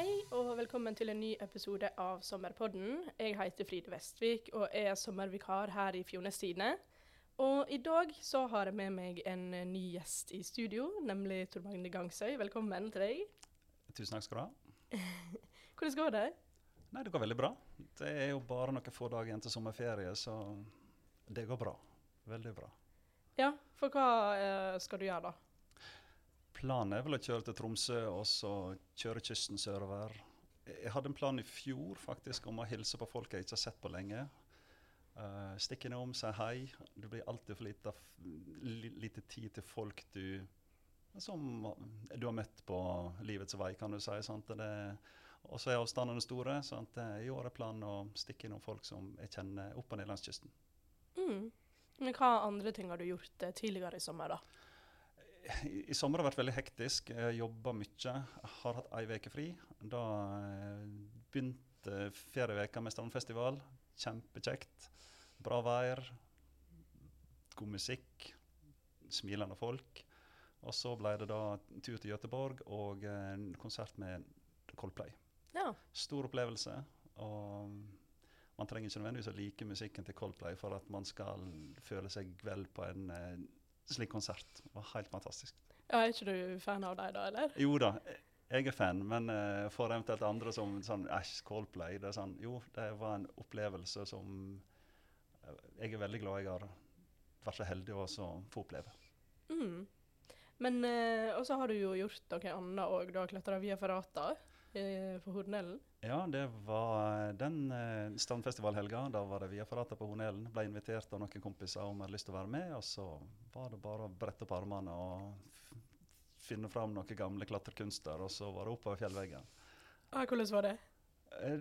Hei og velkommen til en ny episode av Sommerpodden. Jeg heter Fride Vestvik og er sommervikar her i Fjones Tidende. Og i dag så har jeg med meg en ny gjest i studio, nemlig Tor Magne Gangsøy. Velkommen til deg. Tusen takk skal du ha. Hvordan går det? Nei, Det går veldig bra. Det er jo bare noen få dager igjen til sommerferie, så det går bra. Veldig bra. Ja, for hva eh, skal du gjøre da? Planen er vel å kjøre til Tromsø og så kjøre kysten sørover. Jeg hadde en plan i fjor faktisk om å hilse på folk jeg ikke har sett på lenge. Uh, Stikke innom, si hei. Det blir alltid for lite, lite tid til folk du som du har møtt på livets vei, kan du si. Og så er avstandene store. Sant? I år er planen å stikke innom folk som jeg kjenner opp og ned langs kysten. Mm. Men hva andre ting har du gjort eh, tidligere i sommer, da? I, sommer har vært veldig hektisk. Jobba mye. Har hatt ei uke fri. Da begynte fjerde ferieveka med strandfestival. Kjempekjekt. Bra vær. God musikk. Smilende folk. Og så ble det da tur til Göteborg og en konsert med Coldplay. Ja. Stor opplevelse. Og man trenger ikke nødvendigvis å like musikken til Coldplay for at man skal føle seg vel på en eh, slik konsert. Det var helt fantastisk. Ja, Er ikke du fan av dem, da? eller? Jo da, jeg er fan. Men uh, for eventuelt andre som sånn Æsj, Coldplay det er sånn, Jo, det var en opplevelse som uh, jeg er veldig glad jeg har vært så heldig å få oppleve. Mm. Men uh, også har du jo gjort noe annet òg. Du har klatra via Ferrata på Hornelen? Ja, det var den eh, strandfestivalhelga. Da var det Via Ferrata på Hornelen. Ble invitert av noen kompiser om jeg hadde lyst til å være med. Og så var det bare å brette opp armene og finne fram noen gamle klatrekunster. Og så var det oppover fjellveggen. Ah, hvordan var det? Eh,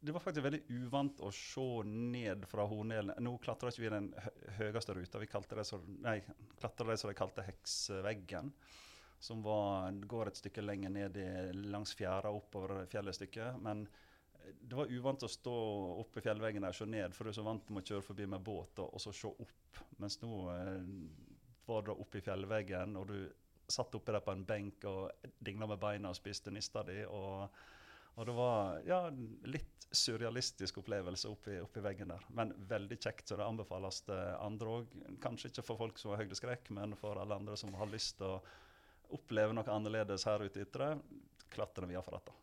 det var faktisk veldig uvant å se ned fra Hornelen. Nå klatra ikke vi den høyeste ruta, vi kalte det så, nei, klatra det som de kalte heksveggen som var, går et stykke lenger ned i, langs fjæra oppover fjellet et stykke. Men det var uvant å stå oppe i fjellveggen der og se ned, for du er så vant med å kjøre forbi med båt og, og så se opp. Mens nå eh, var du oppe i fjellveggen, og du satt oppe der på en benk og dingla med beina og spiste nista di. Og, og, det var ja, litt surrealistisk opplevelse oppi, oppi veggen der. Men veldig kjekt, så det anbefales til andre òg. Kanskje ikke for folk som har høydeskrekk, men for alle andre som har lyst til å opplever noe annerledes her ute i Ytre, klatrer vi iallfall dette.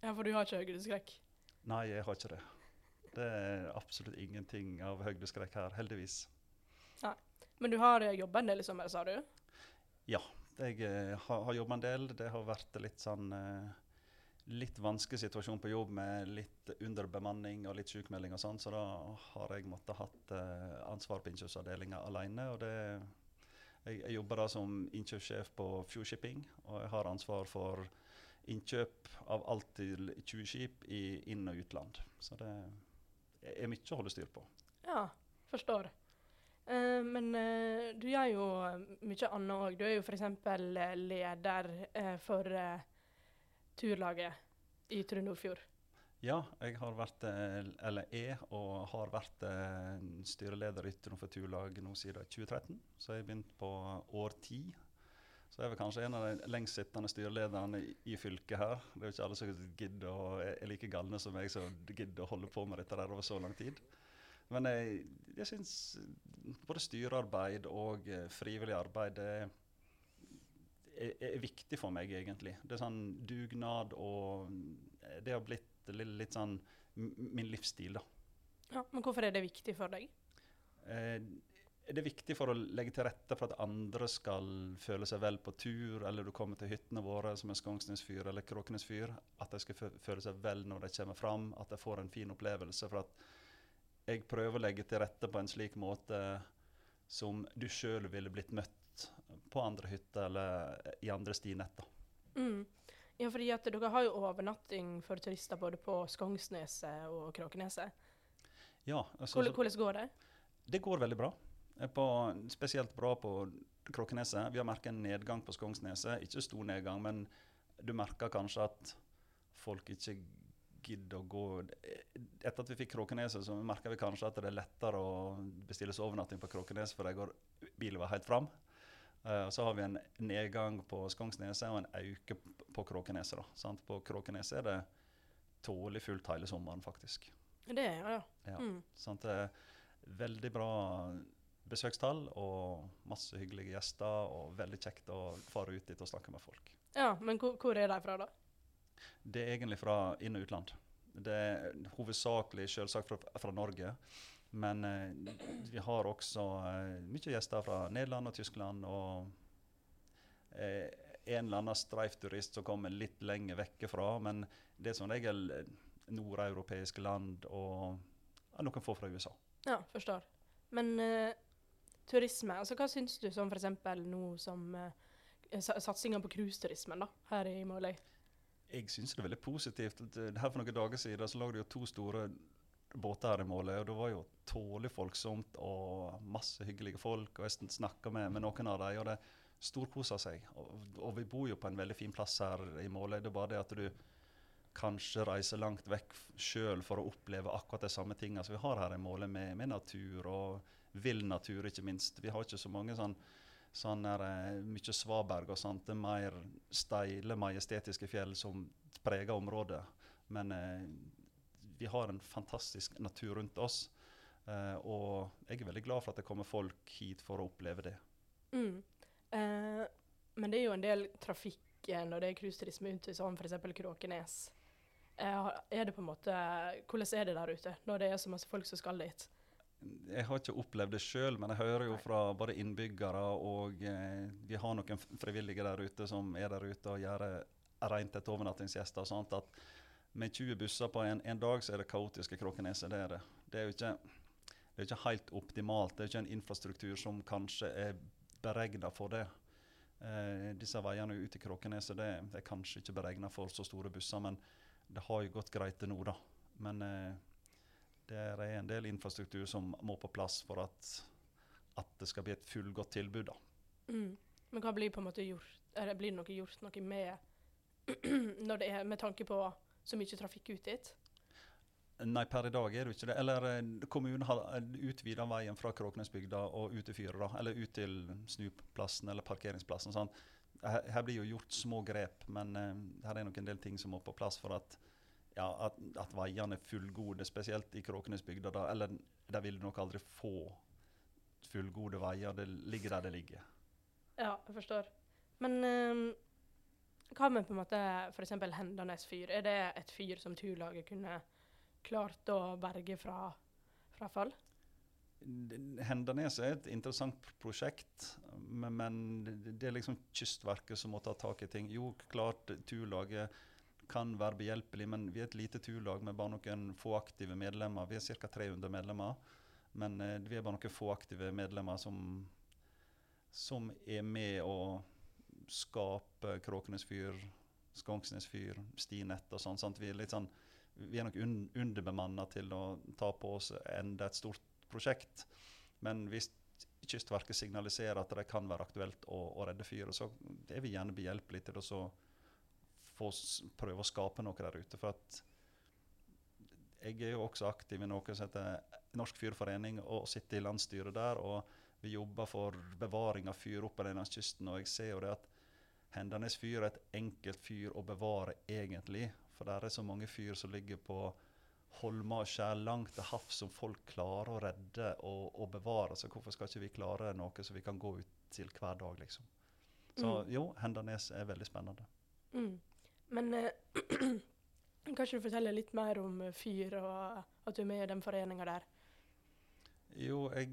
Ja, for du har ikke høydeskrekk? Nei, jeg har ikke det. Det er absolutt ingenting av høydeskrekk her, heldigvis. Nei. Men du har jobba en del i sommer, sa du? Ja, jeg eh, har, har jobba en del. Det har vært litt sånn eh, litt vanskelig situasjon på jobb med litt underbemanning og litt sykemelding og sånn, så da har jeg måttet hatt ansvar på innkjøpsavdelinga alene. Og det jeg, jeg jobber da som innkjøpssjef på Fjord Shipping, og jeg har ansvar for innkjøp av alt til 20 skip i inn- og utland. Så det er mye å holde styr på. Ja, forstår. Uh, men uh, du gjør jo mye annet òg. Du er jo f.eks. leder uh, for turlaget i Ytre Nordfjord. Ja, jeg har vært, eh, eller er og har vært eh, styreleder i Ytre Turlag nå siden 2013. Så jeg har begynt på år ti. Så jeg er vel kanskje en av de lengstsittende styrelederne i, fylket her. Det er jo ikke alle som gidder å, er like galne som meg som gidder å holde på med dette der over så lang tid. Men jeg, jeg syns både styrearbeid og eh, frivillig arbeid er, er, er, viktig for meg, egentlig. Det er sånn dugnad og Det har blitt litt, litt sånn min livsstil, da. Ja, Men hvorfor er det viktig for deg? Eh, det er viktig for å legge til rette for at andre skal føle seg vel på tur, eller du kommer til hyttene våre som er Skongsnesfyr eller Kråkenes fyr, At de skal føle seg vel når de kommer fram, at de får en fin opplevelse. For at jeg prøver å legge til rette på en slik måte som du sjøl ville blitt møtt på andre hytter eller i andre stinett. Mm. Ja, fordi at dere har jo overnatting for turister både på Skongsneset og Kråkeneset. Ja. Altså, hvordan, hvordan går det? Det går veldig bra. På, spesielt bra på Kråkeneset. Vi har merket en nedgang på Skongsneset. Ikke stor nedgang, men du merker kanskje at folk ikke gidder å gå Etter at vi fikk Kråkeneset, så merker vi kanskje at det er lettere å bestille overnatting på Kråkeneset, for går bilen var helt fram. Uh, så har vi en nedgang på Skogsneset og en øke på Kråkeneset. På Kråkeneset er det tålelig fullt hele sommeren, faktisk. Det er ja. Ja. Mm. Sant? Det veldig bra besøkstall og masse hyggelige gjester. Og veldig kjekt å fare ut dit og snakke med folk. ja. Men hvor, hvor er de fra, da? Det er egentlig fra inn- og utland. Det er hovedsakelig selvsagt fra, fra Norge. Men eh, vi har også eh, mye gjester fra Nederland og Tyskland. Og eh, en eller annen streifturist som kommer litt lenger vekk fra. Men det er som regel eh, nordeuropeiske land og ja, noen få fra USA. Ja, forstår. Men eh, turisme, altså hva syns du som f.eks. nå som uh, satsinga på cruiseturismen her i Måløy? Jeg syns det er veldig positivt. eh, Her For noen dager siden så lå det jo to store båter her i målet, og det var jo tålelig folksomt og masse hyggelige folk. Og jeg snakka med, med noen av dem, og det storkosa seg. Og, og vi bor jo på en veldig fin plass her i Måløy. Det er bare det at du kanskje reiser langt vekk sjøl for å oppleve akkurat de samme tinga som vi har her i Måløy, med, med natur og vill natur, ikke minst. Vi har ikke så mange sånn sånn er, eh, mye svaberg og sånt. Det er mer steile, majestetiske fjell som preger området. Men eh, vi har en fantastisk natur rundt oss. Eh, og jeg er veldig glad for at det kommer folk hit for å oppleve det. Mm. Eh, men det er jo en del trafikk eh, når det er cruiseturisme ut som sånn f.eks. Kråkenes. Eh, er det på en måte, Hvordan er det der ute når det er så masse folk som skal dit? Jeg har ikke opplevd det sjøl, men jeg hører jo fra både innbyggere og vi har noen frivillige der ute som er der ute og gjør rent etter overnattingsgjester. og sånt, at Med 20 busser på en, en dag, så er det kaotiske Kråkeneset. Det er det. Det er jo ikke, det er ikke helt optimalt. Det er ikke en infrastruktur som kanskje er beregna for det. Eh, disse veiene ut i Kråkeneset det, det er kanskje ikke beregna for så store busser, men det har jo gått greit til nå, da. Men eh, det er en del infrastruktur som må på plass for at, at det skal bli et fullgodt tilbud. da. Mm. Men hva blir på en måte gjort? Er det, blir det noe gjort noe med når det er med tanke på så mye trafikk ut dit? Nei, per i dag er det ikke det. Eller eh, kommunen har utvida veien fra Kråknesbygda og ut til fyret. Eller ut til snuplassen eller parkeringsplassen. Sånn. Her, her blir jo gjort små grep, men uh, her er nok en del ting som må på plass for at, ja, at, at veiene er fullgode, spesielt i Kråknesbygda. Da, eller der vil du nok aldri få fullgode veier. Det ligger der det ligger. Ja, jeg forstår. Men ehm, hva med på en måte f.eks. Hendanes fyr? Er det et fyr som turlaget kunne klart å berge fra, fra fall? Hendanes er et interessant prosjekt, men, men det- er liksom Kystverket som må ta tak i ting. Jo, klart turlaget kan være behjelpelig, men vi er et lite turlag med bare noen få aktive medlemmer. Vi er ca. 300 medlemmer, men eh, vi er bare noen få aktive medlemmer som, som er med å skape Kråkenes fyr, Skånsnes fyr, Stinett og sånn. Vi er sånn vi er nok un underbemanna til å ta på oss enda et stort prosjekt. Men hvis Kystverket signaliserer at det kan være aktuelt å, å redde fyret, så er vi gjerne behjelpelige til å få prøve å skape noe der ute. For at jeg er jo også aktiv i noe som heter Norsk Fyrforening, og sitter i landsstyret der. og vi jobber for bevaring av fyr oppe langs kysten, og jeg ser jo det at Hendanes fyr er et enkelt fyr å bevare egentlig. For det er så mange fyr som ligger på holmer og skjær langt til havs som folk klarer å redde og, og bevare. Så hvorfor skal ikke vi klare noe som vi kan gå ut til hver dag, liksom. Så Mm. jo, Hendanes er veldig spennende. Mm. Men eh, kan du fortelle litt mer om eh, fyr, og at du er med i den foreninga der? Jo, jeg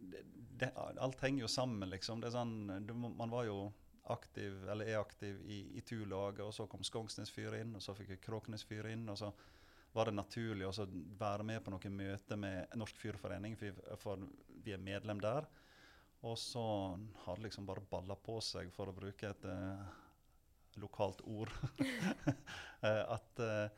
det, det, Alt henger jo sammen, liksom. Det sånn, du, man var jo aktiv, eller er aktiv i, i turlaget, og så kom Skongsnes fyr inn, og så fikk fyr inn, og så var det naturlig å være med på noen møter med Norsk Fyrforening, for vi er medlem der. Og så har det liksom bare balla på seg, for å bruke et uh, lokalt ord. Eh, at uh,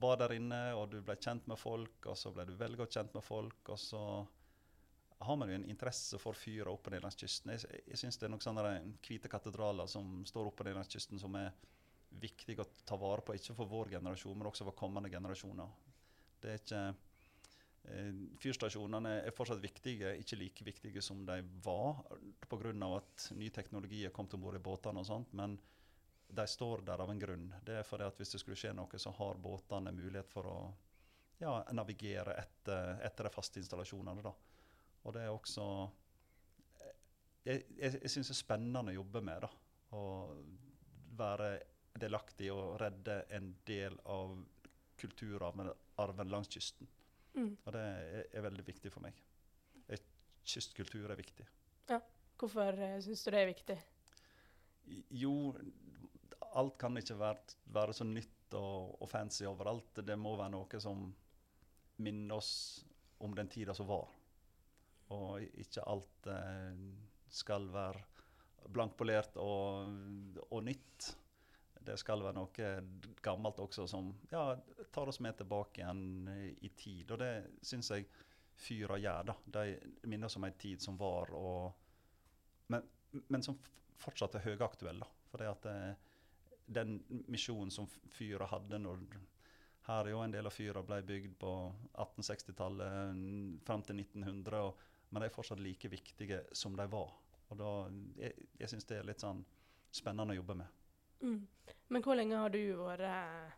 var der inne, og du ble kjent med folk, og så ble du veldig godt kjent med folk, og så har man jo en interesse for fyra oppe ned langs kysten. Jeg, jeg syns det er noen sånne der hvite katedraler som står oppe ned langs kysten, som er viktig å ta vare på, ikke for vår generasjon, men også for kommende generasjoner. Det er ikke eh, Fyrstasjonene er fortsatt viktige, ikke like viktige som de var, pga. at ny teknologi er kommet om bord i båtene og sånt, men de står der av en grunn. Det er fordi at hvis det skulle skje noe, så har båtene mulighet for å ja, navigere etter, etter de faste installasjonene. da. Og det er også Jeg, jeg, jeg syns det er spennende å jobbe med. da. Å være delaktig og redde en del av kulturarven arven langs kysten. Mm. Og det er, er veldig viktig for meg. Eh, Kystkultur er viktig. Ja. Hvorfor uh, syns du det er viktig? Jo, alt kan ikke være, være så nytt og, og fancy overalt. Det må være noe som minner oss om den tida som var. Og ikke alt eh, skal være blankpolert og, og nytt. Det skal være noe gammelt også som ja, tar oss med tilbake igjen i tid. Og det syns jeg fyra gjør. da. De minner oss om en tid som var, og, men, men som fortsatt er høyaktuell. da. For det at eh, den misjonen som fyra hadde når Her er jo en del av fyra ble bygd på 1860-tallet fram til 1900, og, men de er fortsatt like viktige som de var. Og da, Jeg, jeg syns det er litt sånn spennende å jobbe med. Mm. Men hvor lenge har du vært eh,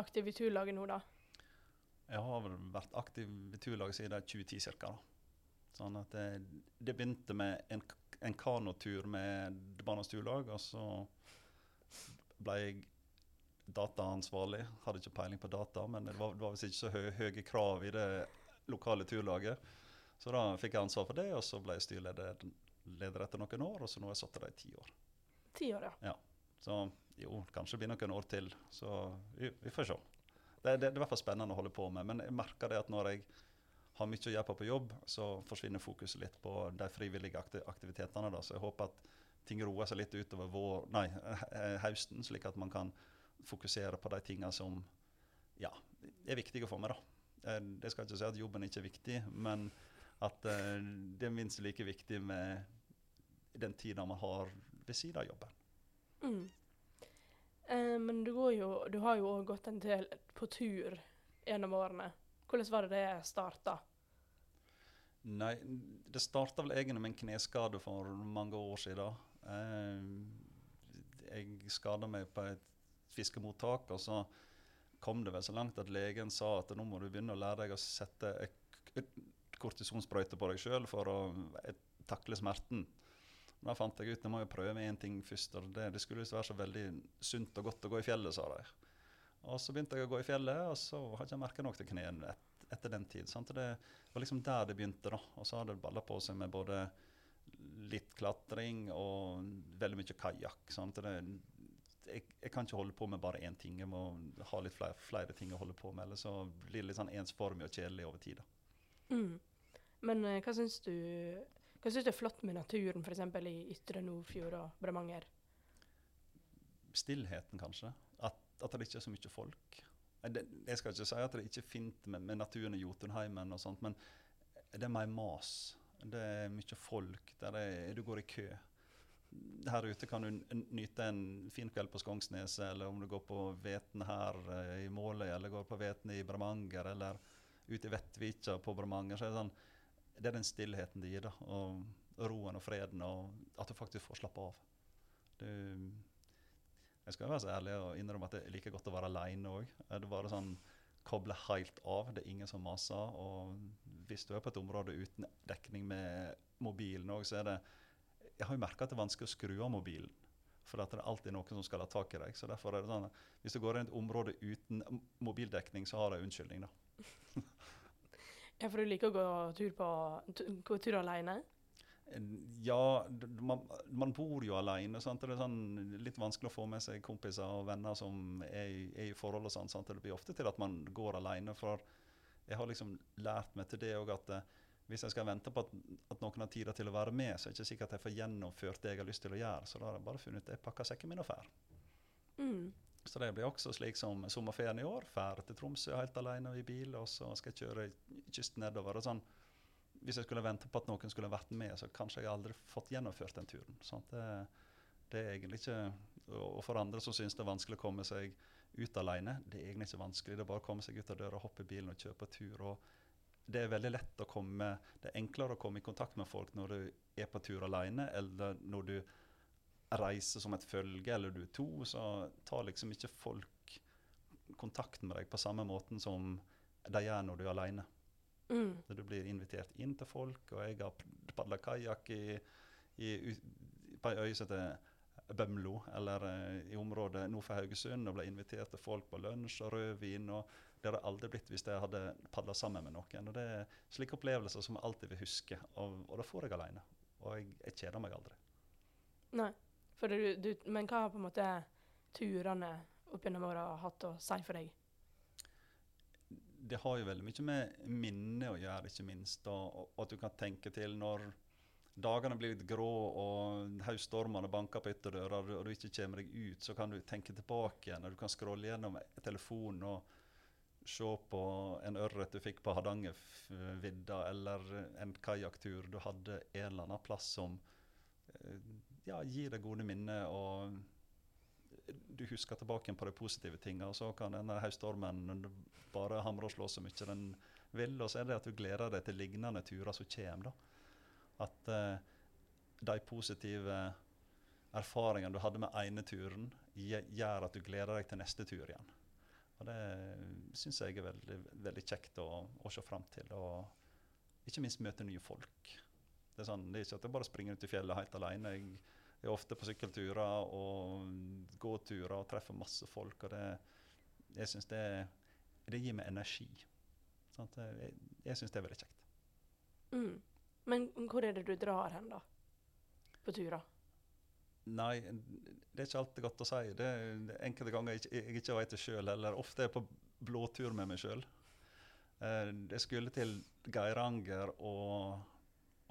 aktiv i turlaget nå, da? Jeg Jeg har vel vært aktiv i turlaget siden 2010 ca. Sånn at det, det begynte med en, en kanotur med Barnas turlag, og så ble jeg dataansvarlig. Hadde ikke peiling på data, men det var, det var visst ikke så hø, høye krav i det lokale turlaget. Så da fikk jeg ansvar for det, og så ble jeg styreleder etter noen år, og så nå har jeg satt der i ti år. Ti år, ja. Så jo, kanskje det blir noen år til. Så vi, vi får se. Det, det, det er i hvert fall spennende å holde på med. Men jeg merker det at når jeg har mye å gjøre på på jobb, så forsvinner fokuset litt på de frivillige akti- aktivitetene. Da. Så jeg håper at ting roer seg litt utover vår, nei, eh, høsten, slik at man kan fokusere på de tingene som ja, er viktige for meg. da. skal Jeg skal ikke si at jobben ikke er viktig, men at uh, det er minst like viktig med den tida man har ved siden av jobben. Mm. Uh, men du, går jo, du har jo òg gått en del på tur gjennom årene. Hvordan var det det starta? Nei, det starta vel egentlig med en kneskade for mange år siden. Uh, jeg skada meg på et fiskemottak, og så kom det vel så langt at legen sa at nå må du begynne å lære deg å sette et- et kortisonsprøyte på deg sjøl for å eh, takle smerten. Da fant jeg ut jeg må jo prøve én ting først. og det, det skulle visst være så veldig sunt og godt å gå i fjellet, sa de. Og så begynte jeg å gå i fjellet, og så ikke jeg merka noe til knærne et, etter den tid. Sant? Det var liksom der det begynte. da. Og så har det balla på seg med både litt klatring og veldig mye kajakk. Jeg, jeg kan ikke holde på med bare én ting. Jeg må ha litt flere, flere ting å holde på med. Ellers så blir det litt sånn ensformig og kjedelig over tid. da. Mm. Men eh, hva syns du hva syns du er flott med naturen, f.eks. i Ytre Nordfjord og Bremanger? Stillheten, kanskje. At, at det ikke er så mye folk. Jeg skal ikke si at det ikke er fint med, med naturen i Jotunheimen, og sånt, men det er mer mas. Det er mye folk. Der er, du går i kø. Her ute kan du nyte en fin kveld på Skongsneset, eller om du går på Veten her eh, i Måløy, eller går på Veten i Bremanger, eller ute i Vettvika på Bremanger. så er det sånn, det er den stillheten det gir, da. Og roen og freden, og at du faktisk får slappe av. Du, jeg skal være så ærlig og innrømme at det er like godt å være aleine òg. Bare sånn koble helt av. Det er ingen som maser. Og hvis du er på et område uten dekning med mobilen òg, så er det Jeg har jo merka at det er vanskelig å skru av mobilen. For det er alltid noen som skal ha tak i deg. Så derfor er det sånn hvis du går inn i et område uten mobildekning, så har du en unnskyldning, da. Ja, for du liker å gå tur, på, gå tur alene? Ja, man, man bor jo alene. Sant? Det er sånn litt vanskelig å få med seg kompiser og venner som er i, er i forhold. og sånt, sant? Det blir ofte til at man går alene. For jeg har liksom lært meg til det òg at eh, hvis jeg skal vente på at, at noen har tid til å være med, så er det ikke sikkert at jeg får gjennomført det jeg har lyst til å gjøre. Så da har jeg bare funnet ut jeg pakker sekken min og drar. Mm. Så det blir også slik som sommerferien i år. Drar til Tromsø helt alene i bil, og så skal jeg kjøre kysten nedover. og sånn hvis jeg skulle vente på at noen skulle vært med, så kanskje jeg aldri fått gjennomført den turen. Sant? Det, det er egentlig ikke, Og for andre som syns det er vanskelig å komme seg ut alene, det er egentlig ikke vanskelig. Det er bare å komme seg ut av døra, hoppe i bilen og kjøre på tur. og det er veldig lett å komme, det er enklere å komme i kontakt med folk når du er på tur alene, eller når du reiser som et følge, eller du er to, så tar liksom ikke folk kontakt med deg på samme måten som de gjør når du er alene. Mm. Så Du blir invitert inn til folk, og jeg har padla kajakk i, i, ut- på ei øy som heter Bømlo, eller eh, i området nord for Haugesund, og ble invitert til folk på lunsj og rødvin. og Det hadde aldri blitt hvis jeg hadde padla sammen med noen. og Det er slike opplevelser som jeg alltid vil huske, og, og det får jeg alene. Og jeg, jeg kjeder meg aldri. Nei. Du, du, men hva har på en måte turene opp gjennom åra hatt å si for deg? det har jo veldig mye med minnet å gjøre, ikke minst. Og, og at du kan tenke til når dagene blir litt grå og høststormene banker på ytterdøra og du ikke kommer deg ut, så kan du tenke tilbake igjen. og Du kan scrolle gjennom telefonen og se på en ørret du fikk på Hardangervidda, eller en kajakktur du hadde en eller annen plass som eh, ja, gir deg gode minner. og du husker tilbake på de positive tingene, og så kan denne høststormen bare hamre og slå så mye den vil. Og så er det at du gleder deg til lignende turer som kommer. da. At eh, de positive erfaringene du hadde med ene turen, gjør at du gleder deg til neste tur igjen. Og det syns jeg er veldig, veldig kjekt å, å se fram til. Og ikke minst møte nye folk. Det er, sånn, det er ikke at jeg bare springer ut i fjellet helt alene. Jeg jeg er ofte på sykkelturer og gåturer og treffer masse folk. og det, Jeg syns det, det gir meg energi. Sånn Jeg, jeg syns det er veldig kjekt. Mm. Men hvor er det du drar hen, da? På turer? Nei, det er ikke alltid godt å si. Det er enkelte ganger jeg ikke, jeg ikke vet det sjøl heller. Ofte er jeg på blåtur med meg sjøl. Jeg skulle til Geiranger og,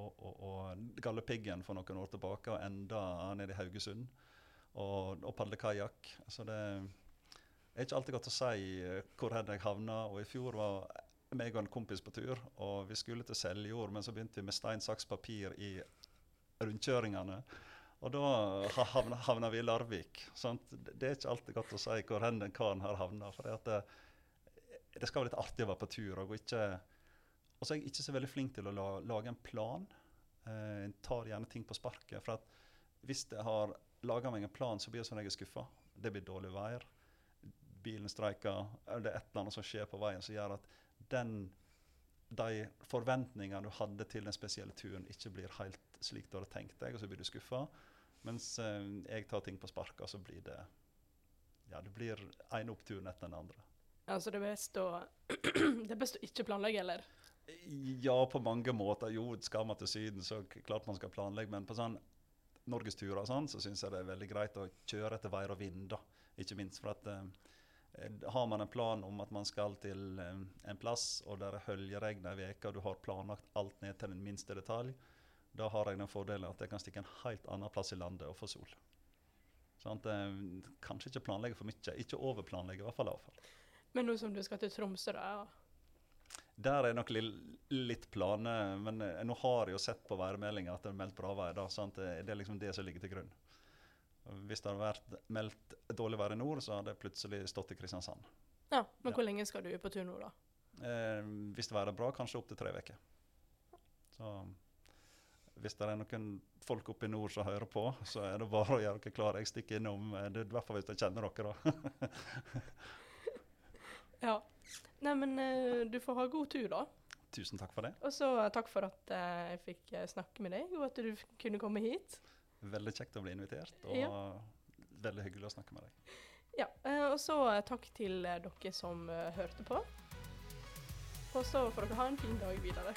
og, og, Galdhøpiggen for noen år tilbake, og enda nede i Haugesund. Og, og padle kajakk. Så det er ikke alltid godt å si eh, hvor jeg havna. Og i fjor var meg og en kompis på tur, og vi skulle til Seljord, men så begynte vi med stein, saks, papir i rundkjøringene. Og da havna, havna vi i Larvik. Sant? Det er ikke alltid godt å si hvor den karen har havna. For det, det skal være litt artig å være på tur. Og ikke og så er jeg ikke så veldig flink til å la, lage en plan. Eh, Jeg tar gjerne ting på sparket. For at hvis jeg har laga meg en plan, så blir jeg som regel skuffa. Det blir dårlig vær. Bilen streiker. Eller det er et eller annet som skjer på veien som gjør at den, de forventningene du hadde til den spesielle turen, ikke blir helt slik du hadde tenkt deg, og så blir du skuffa. Mens eh, jeg tar ting på sparket, så blir det Ja, det blir ene oppturen etter den andre. Altså, Det er best å ikke planlegge, eller? Ja, på mange måter. Jo, skal man til Syden, så klart man skal planlegge. Men på sånn norgesturer sånn, så syns jeg det er veldig greit å kjøre etter vær og vind. da. Ikke minst for at eh, eh, har man en plan om at man skal til eh, en plass, og der er høljeregn ei uke, og du har planlagt alt ned til den minste detalj, da har jeg den fordelen at jeg kan stikke en helt annen plass i landet og få sol. Sånn at, eh, kanskje ikke planlegge for mye. Ikke overplanlegge, i hvert fall. i hvert fall. Men nå som du skal til Tromsø, da ja. Der er nok li- litt planer, men eh, nå har jeg jo sett på værmeldinga at det er meldt bra vær. da, sant? Det er liksom det som ligger til grunn. Hvis det hadde vært meldt dårlig vær i nord, så hadde jeg plutselig stått i Kristiansand. ja. Men Ja. hvor lenge skal du på tur nå, da? Eh, hvis det været er bra, kanskje opptil tre uker. Så hvis det er noen folk oppe i nord som hører på, så er det bare å gjøre dere klare. Jeg stikker innom, eh, det er i hvert fall hvis jeg kjenner dere, da. Ja. Nei, men eh, du får ha god tur, da. Tusen takk for det. Og så eh, takk for at eh, jeg fikk snakke med deg, og at du kunne komme hit. Veldig kjekt å bli invitert, og Ja. veldig hyggelig å snakke med deg. Ja, Og så takk til dere som hørte på. Og så får dere ha en fin dag videre.